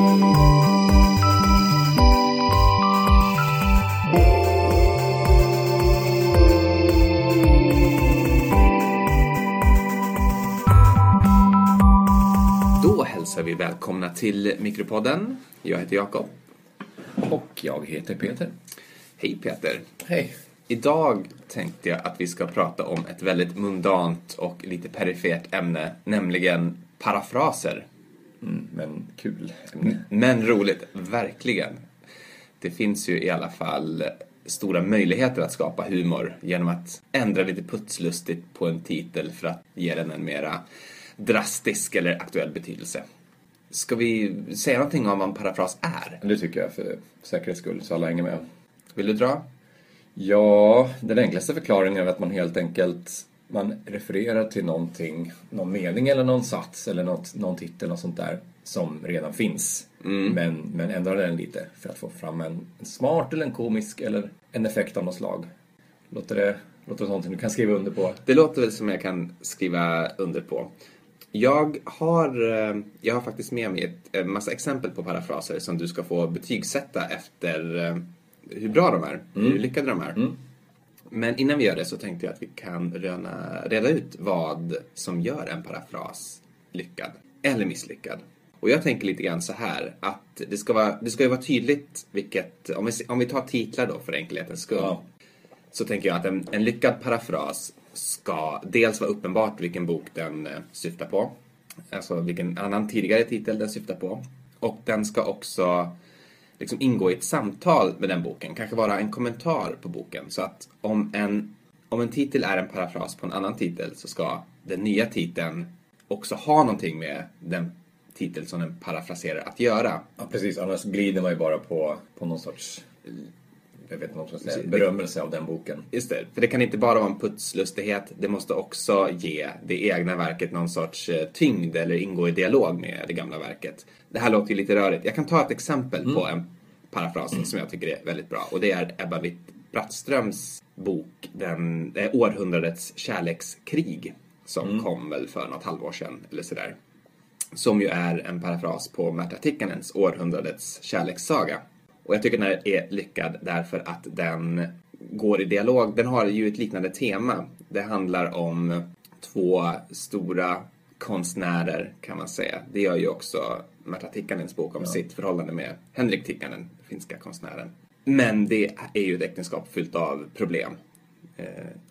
Då hälsar vi välkomna till Mikropodden. Jag heter Jakob. Och jag heter Peter. Hej Peter. Hej. Idag tänkte jag att vi ska prata om ett väldigt mundant och lite perifert ämne, nämligen parafraser. Mm, men kul. Men roligt, verkligen. Det finns ju i alla fall stora möjligheter att skapa humor genom att ändra lite putslustigt på en titel för att ge den en mera drastisk eller aktuell betydelse. Ska vi säga någonting om vad en parafras är? Det tycker jag för säkerhets skull, så alla hänger med. Vill du dra? Ja, den enklaste förklaringen är att man helt enkelt man refererar till någonting, någon mening eller någon sats eller något, någon titel och sånt där som redan finns. Men, men ändrar den lite för att få fram en, en smart eller en komisk eller en effekt av något slag. Låter det, låter det någonting du kan skriva under på? Det låter väl som jag kan skriva under på. Jag har, eh, jag har faktiskt med mig ett, massa exempel på parafraser som du ska få betygsätta efter eh, hur bra de är, hur lyckade de är. Men innan vi gör det så tänkte jag att vi kan röna, reda ut vad som gör en parafras lyckad eller misslyckad. Och jag tänker lite grann så här att det ska, vara, det ska ju vara tydligt vilket, om vi, om vi tar titlar då för enkelhetens skull Ja. så tänker jag att en, en lyckad parafras ska dels vara uppenbart vilken bok den eh, syftar på. Alltså vilken annan tidigare titel den syftar på. Och den ska också liksom ingå i ett samtal med den boken. Kanske vara en kommentar på boken. Så att om en, om en titel är en parafras på en annan titel så ska den nya titeln också ha någonting med den titel som den parafraserar att göra. Ja, precis. Annars glider man ju bara på, på någon sorts jag vet inte vad säga, berömmelse av den boken. Just det, för det kan inte bara vara en putslustighet. Det måste också ge det egna verket någon sorts eh, tyngd eller ingå i dialog med det gamla verket. Det här låter ju lite rörigt. Jag kan ta ett exempel på en parafras som jag tycker är väldigt bra. Och det är Ebba Witt-Brattströms bok den, eh, Århundradets kärlekskrig som kom väl för något halvår sedan eller sådär. Som ju är en parafras på Märta Tikkanens Århundradets kärlekssaga. Och jag tycker den här är lyckad därför att den går i dialog. Den har ju ett liknande tema. Det handlar om två stora konstnärer kan man säga. Det gör ju också Märta Tikkanens bok om sitt förhållande med Henrik Tikkanen, finska konstnären. Men det är ju ett äktenskap fyllt av problem. Eh,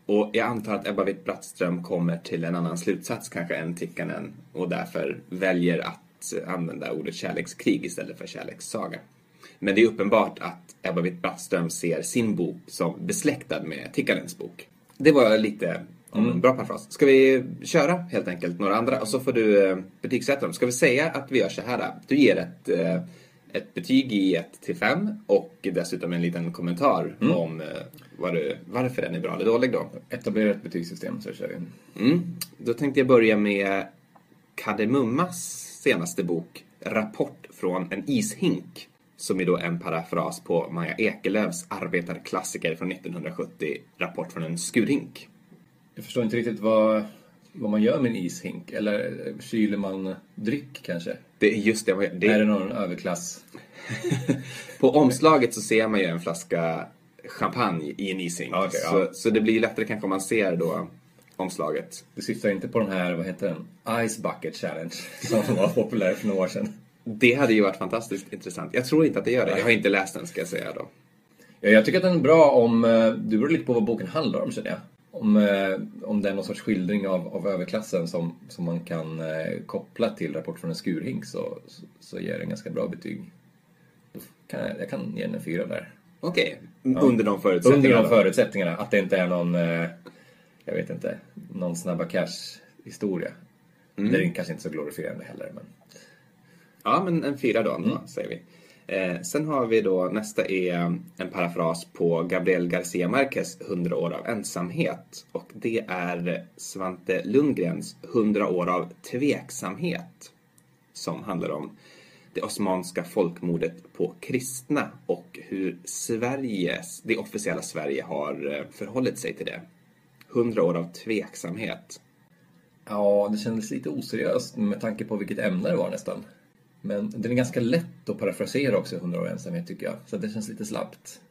och jag antar att Ebba Witt-Brattström kommer till en annan slutsats kanske än Tikkanen och därför väljer att använda ordet kärlekskrig istället för kärlekssaga. Men det är uppenbart att Ebba Witt-Brattström ser sin bok som besläktad med Tikkanens bok. Det var lite om en bra parafras. Ska vi köra helt enkelt några andra och så får du eh, betygsätta dem. Ska vi säga att vi gör så här? Du ger ett, eh, ett betyg i 1 till 5 och dessutom en liten kommentar om eh, vad du, varför den är bra eller dålig då. Etablera ett betygssystem så kör vi. Mm. Då tänkte jag börja med Kardemummas senaste bok Rapport från en ishink som är då en parafras på Maja Ekelöfs arbetarklassiker från 1970 Rapport från en skurhink. Jag förstår inte riktigt vad, vad man gör med en ishink. Eller kyler man dryck kanske? Det är just det, det Är det någon överklass? På omslaget så ser man ju en flaska champagne i en ishink. Okej, så, ja. så det blir ju lättare kanske om man ser då omslaget. Du syftar inte på den här, vad heter den? Ice Bucket Challenge. Som var populär för några år sedan. Det hade ju varit fantastiskt intressant. Jag tror inte att det gör det. Jag har inte läst den ska jag säga då. Ja, jag tycker att den är bra om... eh, Det beror lite på vad boken handlar om känner jag. Om, eh, om det är någon sorts skildring av, av överklassen som, som man kan eh, koppla till Rapport från en skurhink så, så, så ger den ganska bra betyg. Kan jag, jag kan ge den en fyra där. Okej, under de förutsättningarna. Under de förutsättningarna. Att det inte är någon, jag vet inte, någon Snabba Cash-historia. Det är kanske inte så glorifierande heller. Men... Ja, men en fyra då, då säger vi. Eh, sen har vi då, nästa är en parafras på Gabriel Garcia Marquez 100 år av ensamhet. Och det är Svante Lundgrens 100 år av tveksamhet. Som handlar om det osmanska folkmordet på kristna och hur Sveriges, det officiella Sverige har eh, förhållit sig till det. 100 år av tveksamhet. Ja, det kändes lite oseriöst med tanke på vilket ämne det var nästan. Men den är ganska lätt att parafrasera också, 100 år ensamhet tycker jag. Så det känns lite slappt.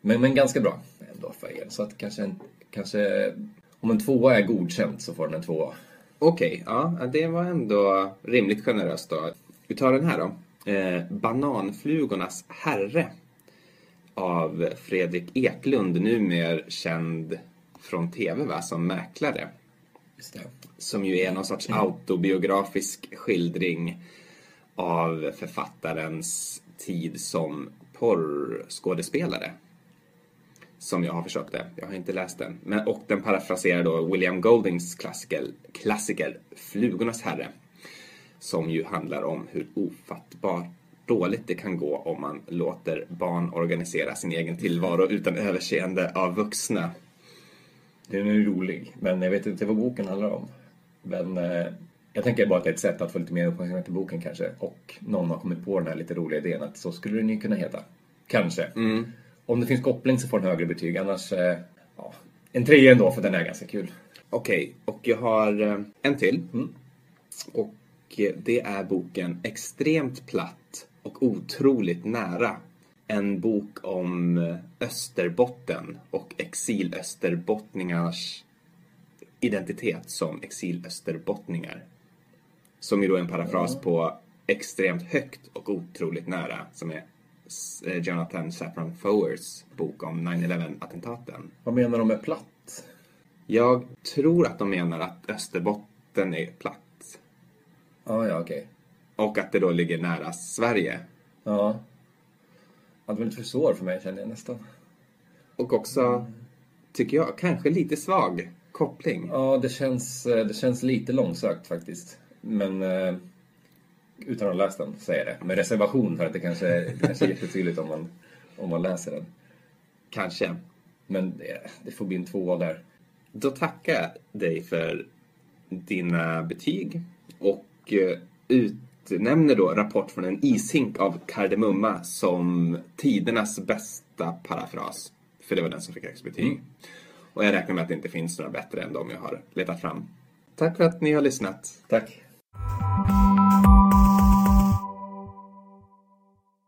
Men, men ganska bra ändå för er. Så att kanske, en, kanske om en tvåa är godkänt så får den en tvåa. Okej, ja, det var ändå rimligt generöst då. Vi tar den här då. Eh, Bananflugornas herre av Fredrik Eklund, numera känd från TV va, som mäklare. Som ju är någon sorts autobiografisk skildring av författarens tid som porrskådespelare. Som jag har försökt det. Jag har inte läst den. Men, och den parafraserar då William Goldings klassiker, klassiker Flugornas herre. Som ju handlar om hur ofattbart dåligt det kan gå om man låter barn organisera sin egen tillvaro utan överseende av vuxna. Den är rolig, men jag vet inte vad boken handlar om. Men eh, jag tänker bara att det är ett sätt att få lite mer uppmärksamhet till boken kanske. Och någon har kommit på den här lite roliga idén att så skulle den ju kunna heta. Kanske. Om det finns koppling så får den högre betyg, annars eh, ja, en trea ändå för den är ganska kul. Okej, och jag har eh, en till. Och eh, det är boken Extremt platt och otroligt nära. En bok om Österbotten och exilösterbottningars identitet som exilösterbottningar. Som ju då är en parafras på Extremt högt och otroligt nära som är eh, Jonathan Safran Fowers bok om 9-11-attentaten. Vad menar de med platt? Jag tror att de menar att Österbotten är platt. Ah, ja, okej. Och att det då ligger nära Sverige. Ja. ja. Det var lite för svår för mig känner jag nästan. Och också, tycker jag, kanske lite svag koppling. Ja, det känns, eh, det känns lite långsökt faktiskt. Men eh, utan att ha läst den, säger jag det. Med reservation för att det kanske, det kanske är jättetydligt om man, om man läser den. Kanske. Men det, det får bli en tvåa där. Då tackar jag dig för dina betyg och eh, utnämner då Rapport från en ishink av Kardemumma som tidernas bästa parafras. För det var den som fick högst betyg. Och jag räknar med att det inte finns några bättre än de jag har letat fram. Tack för att ni har lyssnat. Tack.